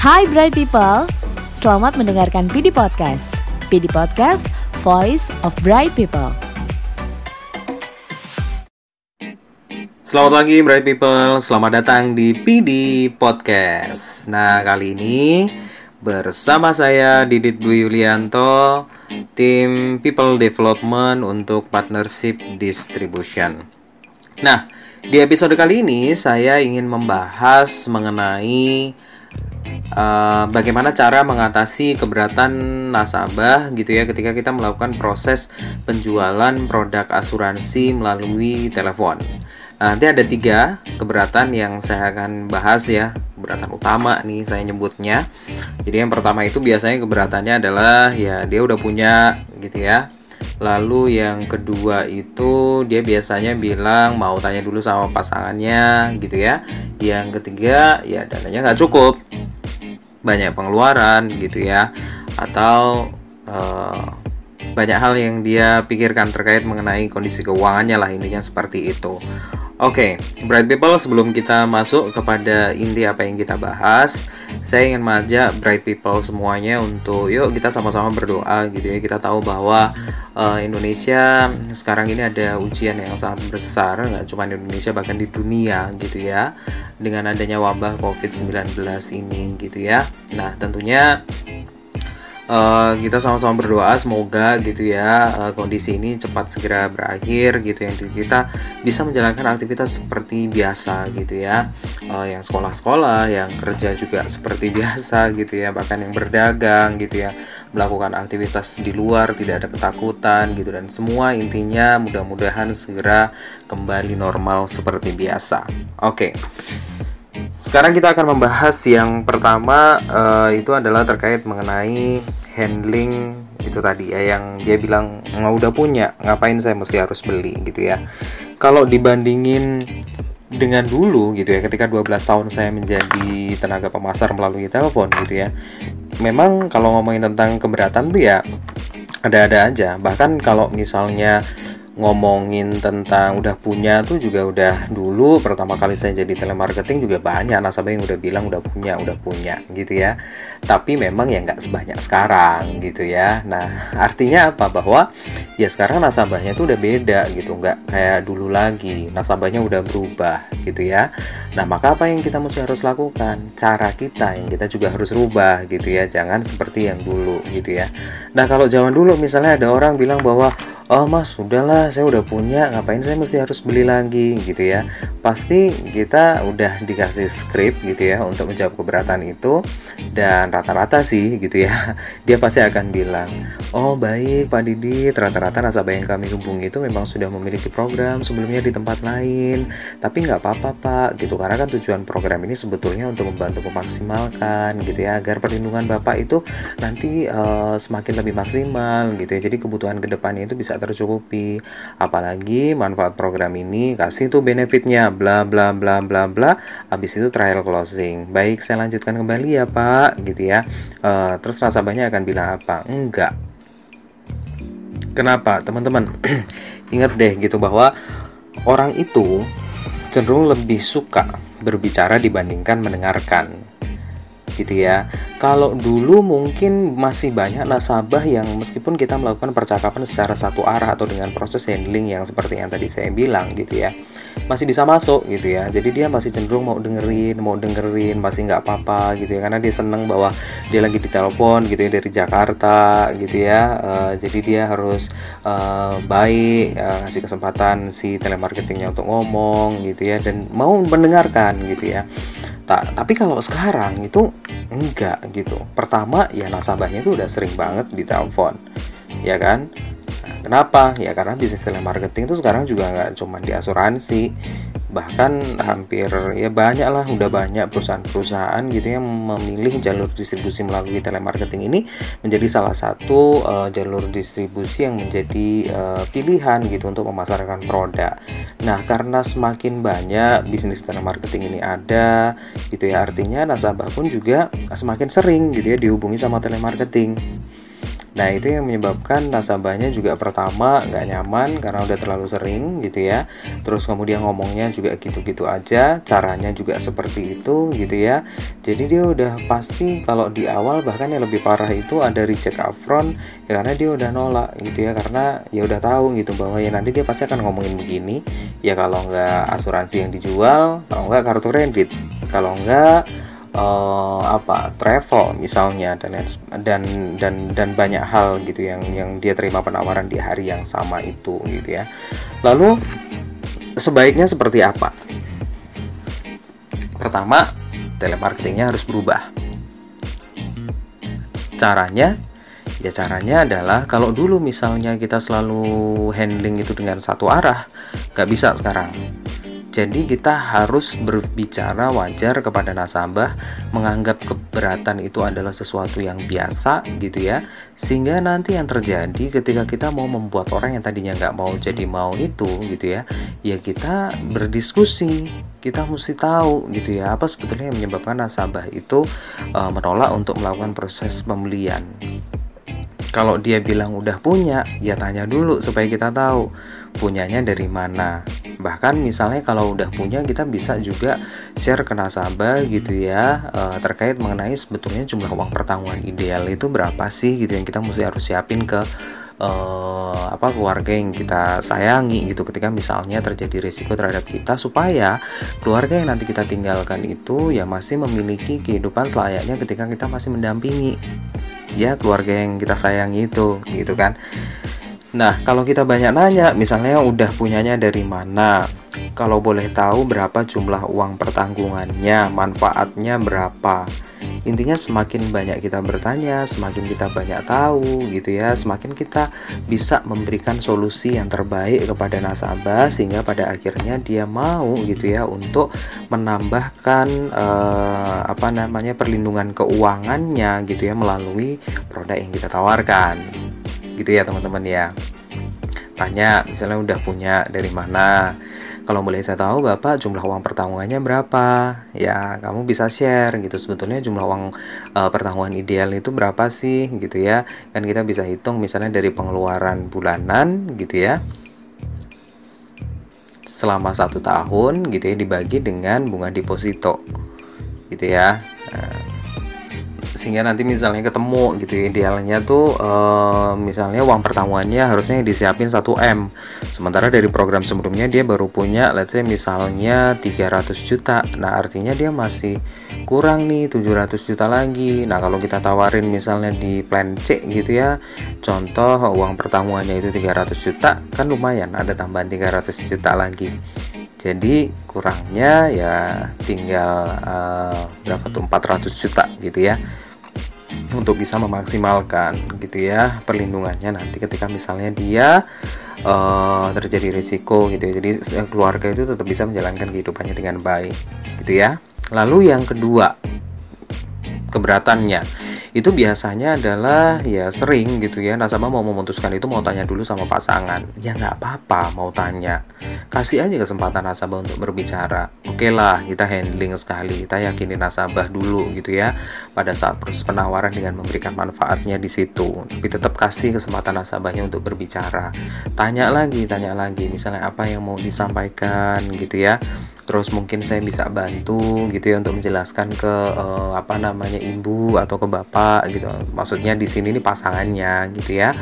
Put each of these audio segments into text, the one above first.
Hai Bright People, selamat mendengarkan PD Podcast. PD Podcast, Voice of Bright People. Selamat pagi Bright People, selamat datang di PD Podcast Nah kali ini bersama saya Didit Dwi Yulianto Tim People Development untuk Partnership Distribution Nah di episode kali ini saya ingin membahas mengenai uh, bagaimana cara mengatasi keberatan nasabah gitu ya ketika kita melakukan proses penjualan produk asuransi melalui telepon. Nah, nanti ada tiga keberatan yang saya akan bahas ya keberatan utama nih saya nyebutnya. Jadi yang pertama itu biasanya keberatannya adalah ya dia udah punya gitu ya. Lalu yang kedua itu dia biasanya bilang mau tanya dulu sama pasangannya gitu ya. Yang ketiga ya dananya nggak cukup, banyak pengeluaran gitu ya, atau uh, banyak hal yang dia pikirkan terkait mengenai kondisi keuangannya lah intinya seperti itu. Oke, okay, Bright People sebelum kita masuk kepada inti apa yang kita bahas, saya ingin mengajak Bright People semuanya untuk yuk kita sama-sama berdoa gitu ya. Kita tahu bahwa uh, Indonesia sekarang ini ada ujian yang sangat besar, nggak cuma di Indonesia bahkan di dunia gitu ya. Dengan adanya wabah COVID-19 ini gitu ya. Nah, tentunya uh, kita sama-sama berdoa semoga gitu ya uh, kondisi ini cepat segera berakhir gitu yang kita bisa menjalankan aktivitas seperti biasa gitu ya uh, yang sekolah-sekolah yang kerja juga seperti biasa gitu ya bahkan yang berdagang gitu ya melakukan aktivitas di luar tidak ada ketakutan gitu dan semua intinya mudah-mudahan segera kembali normal seperti biasa oke okay. Sekarang kita akan membahas yang pertama uh, itu adalah terkait mengenai handling itu tadi ya yang dia bilang nggak udah punya ngapain saya mesti harus beli gitu ya. Kalau dibandingin dengan dulu gitu ya ketika 12 tahun saya menjadi tenaga pemasar melalui telepon gitu ya. Memang kalau ngomongin tentang keberatan tuh ya ada-ada aja. Bahkan kalau misalnya ngomongin tentang udah punya tuh juga udah dulu pertama kali saya jadi telemarketing juga banyak nasabah yang udah bilang udah punya udah punya gitu ya. Tapi memang ya nggak sebanyak sekarang gitu ya. Nah artinya apa? Bahwa ya sekarang nasabahnya tuh udah beda gitu. Nggak kayak dulu lagi nasabahnya udah berubah gitu ya. Nah maka apa yang kita mesti harus lakukan? Cara kita yang kita juga harus rubah gitu ya. Jangan seperti yang dulu gitu ya. Nah kalau zaman dulu misalnya ada orang bilang bahwa oh mas sudahlah saya udah punya ngapain saya mesti harus beli lagi gitu ya. Pasti kita udah dikasih skrip gitu ya untuk menjawab keberatan itu. Dan rata-rata sih gitu ya dia pasti akan bilang oh baik Pak Didi rata-rata nasabah yang kami hubungi itu memang sudah memiliki program sebelumnya di tempat lain. Tapi nggak apa-apa Pak gitu. Karena kan tujuan program ini sebetulnya untuk membantu memaksimalkan gitu ya agar perlindungan Bapak itu nanti uh, semakin lebih maksimal gitu ya. Jadi kebutuhan ke depannya itu bisa tercukupi apalagi manfaat program ini kasih tuh benefitnya bla bla bla bla bla. Habis itu trial closing. Baik saya lanjutkan kembali ya pak. Gitu ya. Uh, terus nasabahnya akan bilang apa? Enggak. Kenapa? Teman-teman ingat deh gitu bahwa orang itu cenderung lebih suka berbicara dibandingkan mendengarkan. Gitu ya. Kalau dulu mungkin masih banyak nasabah yang meskipun kita melakukan percakapan secara satu arah atau dengan proses handling yang seperti yang tadi saya bilang gitu ya masih bisa masuk gitu ya. Jadi dia masih cenderung mau dengerin mau dengerin masih nggak apa-apa gitu ya. Karena dia seneng bahwa dia lagi di telepon gitu ya dari Jakarta gitu ya. Uh, jadi dia harus uh, baik uh, ngasih kesempatan si telemarketingnya untuk ngomong gitu ya dan mau mendengarkan gitu ya. Tak tapi kalau sekarang itu enggak gitu. Pertama ya nasabahnya itu udah sering banget di telepon ya kan? Nah, kenapa? Ya karena bisnis telemarketing itu sekarang juga nggak cuma di asuransi bahkan hampir ya banyak lah udah banyak perusahaan-perusahaan gitu yang memilih jalur distribusi melalui telemarketing ini menjadi salah satu uh, jalur distribusi yang menjadi uh, pilihan gitu untuk memasarkan produk. Nah karena semakin banyak bisnis telemarketing ini ada gitu ya artinya nasabah pun juga semakin sering gitu ya dihubungi sama telemarketing Nah itu yang menyebabkan nasabahnya juga pertama nggak nyaman karena udah terlalu sering gitu ya. Terus kemudian ngomongnya juga gitu-gitu aja, caranya juga seperti itu gitu ya. Jadi dia udah pasti kalau di awal bahkan yang lebih parah itu ada reject upfront ya karena dia udah nolak gitu ya karena ya udah tahu gitu bahwa ya nanti dia pasti akan ngomongin begini ya kalau nggak asuransi yang dijual, kalau nggak kartu kredit, kalau nggak uh, apa travel misalnya dan dan dan dan banyak hal gitu yang yang dia terima penawaran di hari yang sama itu gitu ya. Lalu sebaiknya seperti apa? Pertama, telemarketingnya harus berubah. Caranya ya caranya adalah kalau dulu misalnya kita selalu handling itu dengan satu arah, nggak bisa sekarang jadi kita harus berbicara wajar kepada nasabah, menganggap keberatan itu adalah sesuatu yang biasa gitu ya. Sehingga nanti yang terjadi ketika kita mau membuat orang yang tadinya nggak mau jadi mau itu gitu ya, ya kita berdiskusi. Kita mesti tahu gitu ya apa sebetulnya yang menyebabkan nasabah itu uh, menolak untuk melakukan proses pembelian kalau dia bilang udah punya, ya tanya dulu supaya kita tahu punyanya dari mana. Bahkan misalnya kalau udah punya kita bisa juga share ke nasabah gitu ya uh, terkait mengenai sebetulnya jumlah uang pertanggungan ideal itu berapa sih gitu yang kita mesti harus siapin ke uh, apa keluarga yang kita sayangi gitu. Ketika misalnya terjadi risiko terhadap kita supaya keluarga yang nanti kita tinggalkan itu ya masih memiliki kehidupan selayaknya ketika kita masih mendampingi ya keluarga yang kita sayangi itu gitu kan Nah, kalau kita banyak nanya, misalnya udah punyanya dari mana, kalau boleh tahu berapa jumlah uang pertanggungannya, manfaatnya berapa. Intinya semakin banyak kita bertanya, semakin kita banyak tahu gitu ya, semakin kita bisa memberikan solusi yang terbaik kepada nasabah sehingga pada akhirnya dia mau gitu ya untuk menambahkan eh, apa namanya perlindungan keuangannya gitu ya melalui produk yang kita tawarkan gitu ya teman-teman ya. Tanya misalnya udah punya dari mana. Kalau boleh saya tahu bapak jumlah uang pertanggungannya berapa? Ya kamu bisa share gitu. Sebetulnya jumlah uang uh, pertanggungan ideal itu berapa sih gitu ya? Kan kita bisa hitung misalnya dari pengeluaran bulanan gitu ya selama satu tahun gitu ya dibagi dengan bunga deposito gitu ya. Nah, sehingga nanti misalnya ketemu gitu idealnya tuh uh, misalnya uang pertamuannya harusnya disiapin 1 M. Sementara dari program sebelumnya dia baru punya let's say misalnya 300 juta. Nah artinya dia masih kurang nih 700 juta lagi. Nah kalau kita tawarin misalnya di plan C gitu ya contoh uang pertamuannya itu 300 juta kan lumayan ada tambahan 300 juta lagi. Jadi kurangnya ya tinggal uh, berapa tuh 400 juta gitu ya untuk bisa memaksimalkan gitu ya perlindungannya nanti ketika misalnya dia uh, terjadi risiko gitu ya. Jadi keluarga itu tetap bisa menjalankan kehidupannya dengan baik gitu ya. Lalu yang kedua keberatannya itu biasanya adalah ya sering gitu ya. Nasabah mau memutuskan itu mau tanya dulu sama pasangan. Ya nggak apa-apa mau tanya. Kasih aja kesempatan nasabah untuk berbicara. Oke okay lah kita handling sekali. Kita yakinin nasabah dulu gitu ya pada saat proses penawaran dengan memberikan manfaatnya di situ. Tapi tetap kasih kesempatan nasabahnya untuk berbicara. Tanya lagi tanya lagi misalnya apa yang mau disampaikan gitu ya. Terus mungkin saya bisa bantu gitu ya untuk menjelaskan ke uh, apa namanya ibu atau ke bapak gitu. Maksudnya di sini nih pasangannya gitu ya.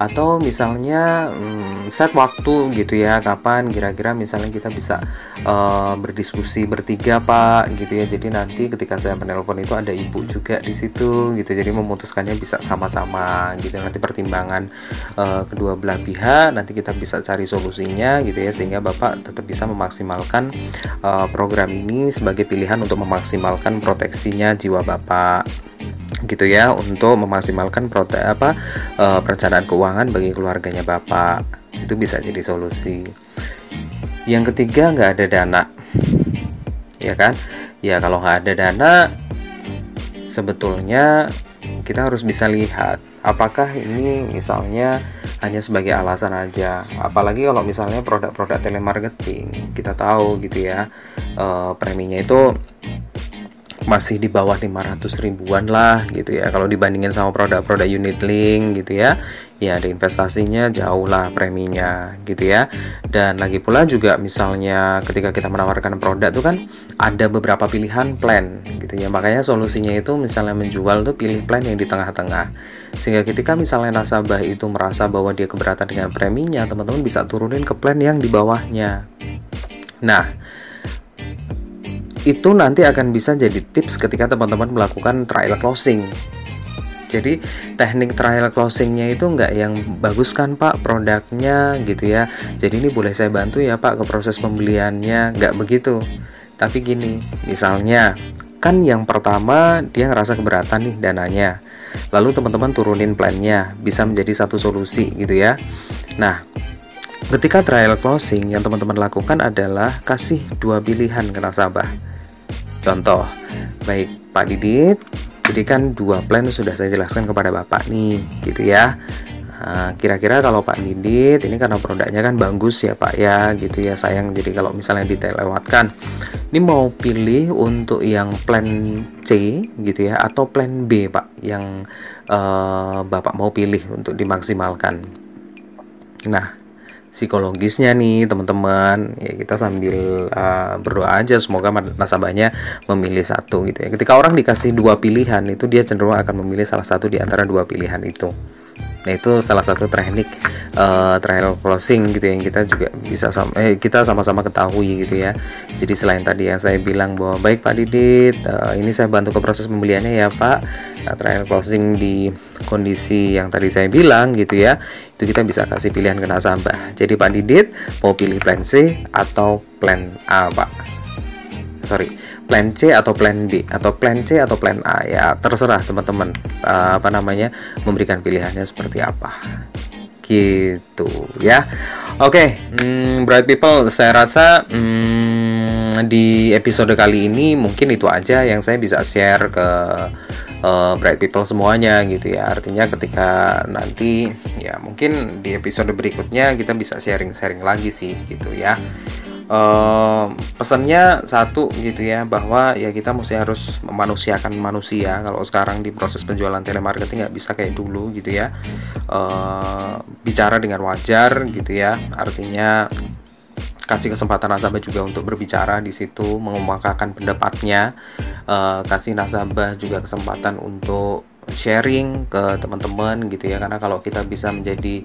Atau misalnya um, set waktu gitu ya kapan kira-kira misalnya kita bisa uh, berdiskusi bertiga pak gitu ya. Jadi nanti ketika saya menelpon itu ada ibu juga di situ gitu. Jadi memutuskannya bisa sama-sama gitu. Nanti pertimbangan uh, kedua belah pihak nanti kita bisa cari solusinya gitu ya. Sehingga bapak tetap bisa memaksimalkan uh, program ini sebagai pilihan untuk memaksimalkan proteksinya jiwa bapak gitu ya untuk memaksimalkan prote apa uh, perencanaan keuangan bagi keluarganya bapak. Itu bisa jadi solusi. Yang ketiga nggak ada dana. Ya kan? Ya kalau nggak ada dana sebetulnya kita harus bisa lihat apakah ini misalnya hanya sebagai alasan aja. Apalagi kalau misalnya produk-produk telemarketing kita tahu gitu ya uh, preminya itu masih di bawah 500 ribuan lah gitu ya. Kalau dibandingin sama produk-produk unit link gitu ya. Ya ada investasinya jauh lah preminya gitu ya. Dan lagi pula juga misalnya ketika kita menawarkan produk tuh kan ada beberapa pilihan plan gitu ya. Makanya solusinya itu misalnya menjual tuh pilih plan yang di tengah-tengah. Sehingga ketika misalnya nasabah itu merasa bahwa dia keberatan dengan preminya teman-teman bisa turunin ke plan yang di bawahnya. Nah itu nanti akan bisa jadi tips ketika teman-teman melakukan trial closing. Jadi teknik trial closingnya itu nggak yang bagus kan pak produknya gitu ya. Jadi ini boleh saya bantu ya pak ke proses pembeliannya? Nggak begitu. Tapi gini misalnya kan yang pertama dia ngerasa keberatan nih dananya. Lalu teman-teman turunin plannya bisa menjadi satu solusi gitu ya. Nah ketika trial closing yang teman-teman lakukan adalah kasih dua pilihan ke nasabah contoh baik Pak Didit jadi kan dua plan sudah saya jelaskan kepada Bapak nih, gitu ya. Nah, kira-kira kalau Pak Didit ini karena produknya kan bagus ya Pak ya gitu ya sayang jadi kalau misalnya lewatkan ini mau pilih untuk yang plan C gitu ya atau plan B Pak yang uh, Bapak mau pilih untuk dimaksimalkan nah psikologisnya nih teman-teman. Ya kita sambil uh, berdoa aja. Semoga nasabahnya memilih satu gitu ya. Ketika orang dikasih dua pilihan itu dia cenderung akan memilih salah satu di antara dua pilihan itu Nah itu salah satu teknik uh, trial closing gitu yang kita juga bisa sama eh, kita sama-sama ketahui gitu ya. Jadi selain tadi yang saya bilang bahwa baik Pak Didit, uh, ini saya bantu ke proses pembeliannya ya Pak. Nah, trial closing di kondisi yang tadi saya bilang gitu ya, itu kita bisa kasih pilihan ke nasabah. Jadi Pak Didit mau pilih plan C atau plan A Pak sorry plan C atau plan B atau plan C atau plan A. Ya terserah teman-teman uh, apa namanya memberikan pilihannya seperti apa. Gitu ya. Oke okay, hmm, bright people saya rasa hmm, di episode kali ini mungkin itu aja yang saya bisa share ke uh, bright people semuanya gitu ya. Artinya ketika nanti ya mungkin di episode berikutnya kita bisa sharing-sharing lagi sih gitu ya uh, pesannya satu gitu ya bahwa ya kita mesti harus memanusiakan manusia. Kalau sekarang di proses penjualan telemarketing nggak bisa kayak dulu gitu ya. Uh, bicara dengan wajar gitu ya. Artinya kasih kesempatan nasabah juga untuk berbicara di situ mengemukakan pendapatnya. Uh, kasih nasabah juga kesempatan untuk sharing ke teman-teman gitu ya. Karena kalau kita bisa menjadi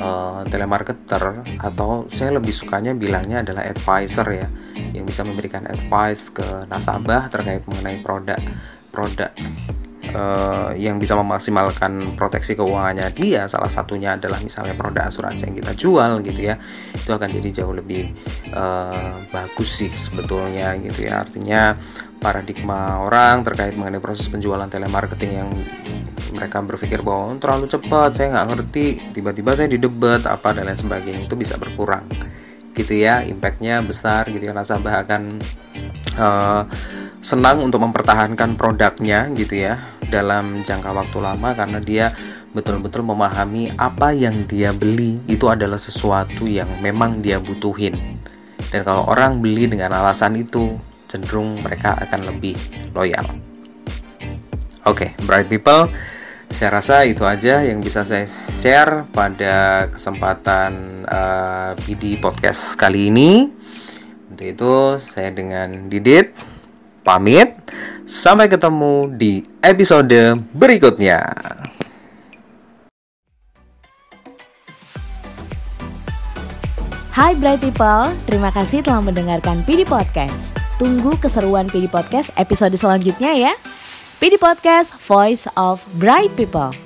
uh, telemarketer atau saya lebih sukanya bilangnya adalah advisor ya yang bisa memberikan advice ke nasabah terkait mengenai produk produk uh, yang bisa memaksimalkan proteksi keuangannya dia salah satunya adalah misalnya produk asuransi yang kita jual gitu ya itu akan jadi jauh lebih uh, bagus sih sebetulnya gitu ya. Artinya paradigma orang terkait mengenai proses penjualan telemarketing yang mereka berpikir bahwa oh, terlalu cepat saya nggak ngerti tiba-tiba saya didebat apa dan lain sebagainya itu bisa berkurang gitu ya impactnya besar gitu ya. Nasabah akan uh, senang untuk mempertahankan produknya gitu ya dalam jangka waktu lama karena dia betul-betul memahami apa yang dia beli itu adalah sesuatu yang memang dia butuhin dan kalau orang beli dengan alasan itu cenderung mereka akan lebih loyal. Oke, okay, bright people, saya rasa itu aja yang bisa saya share pada kesempatan uh, podcast kali ini. Untuk itu, saya dengan Didit pamit. Sampai ketemu di episode berikutnya. Hai Bright People, terima kasih telah mendengarkan PD Podcast. Tunggu keseruan PD Podcast episode selanjutnya ya. PD Podcast, Voice of Bright People.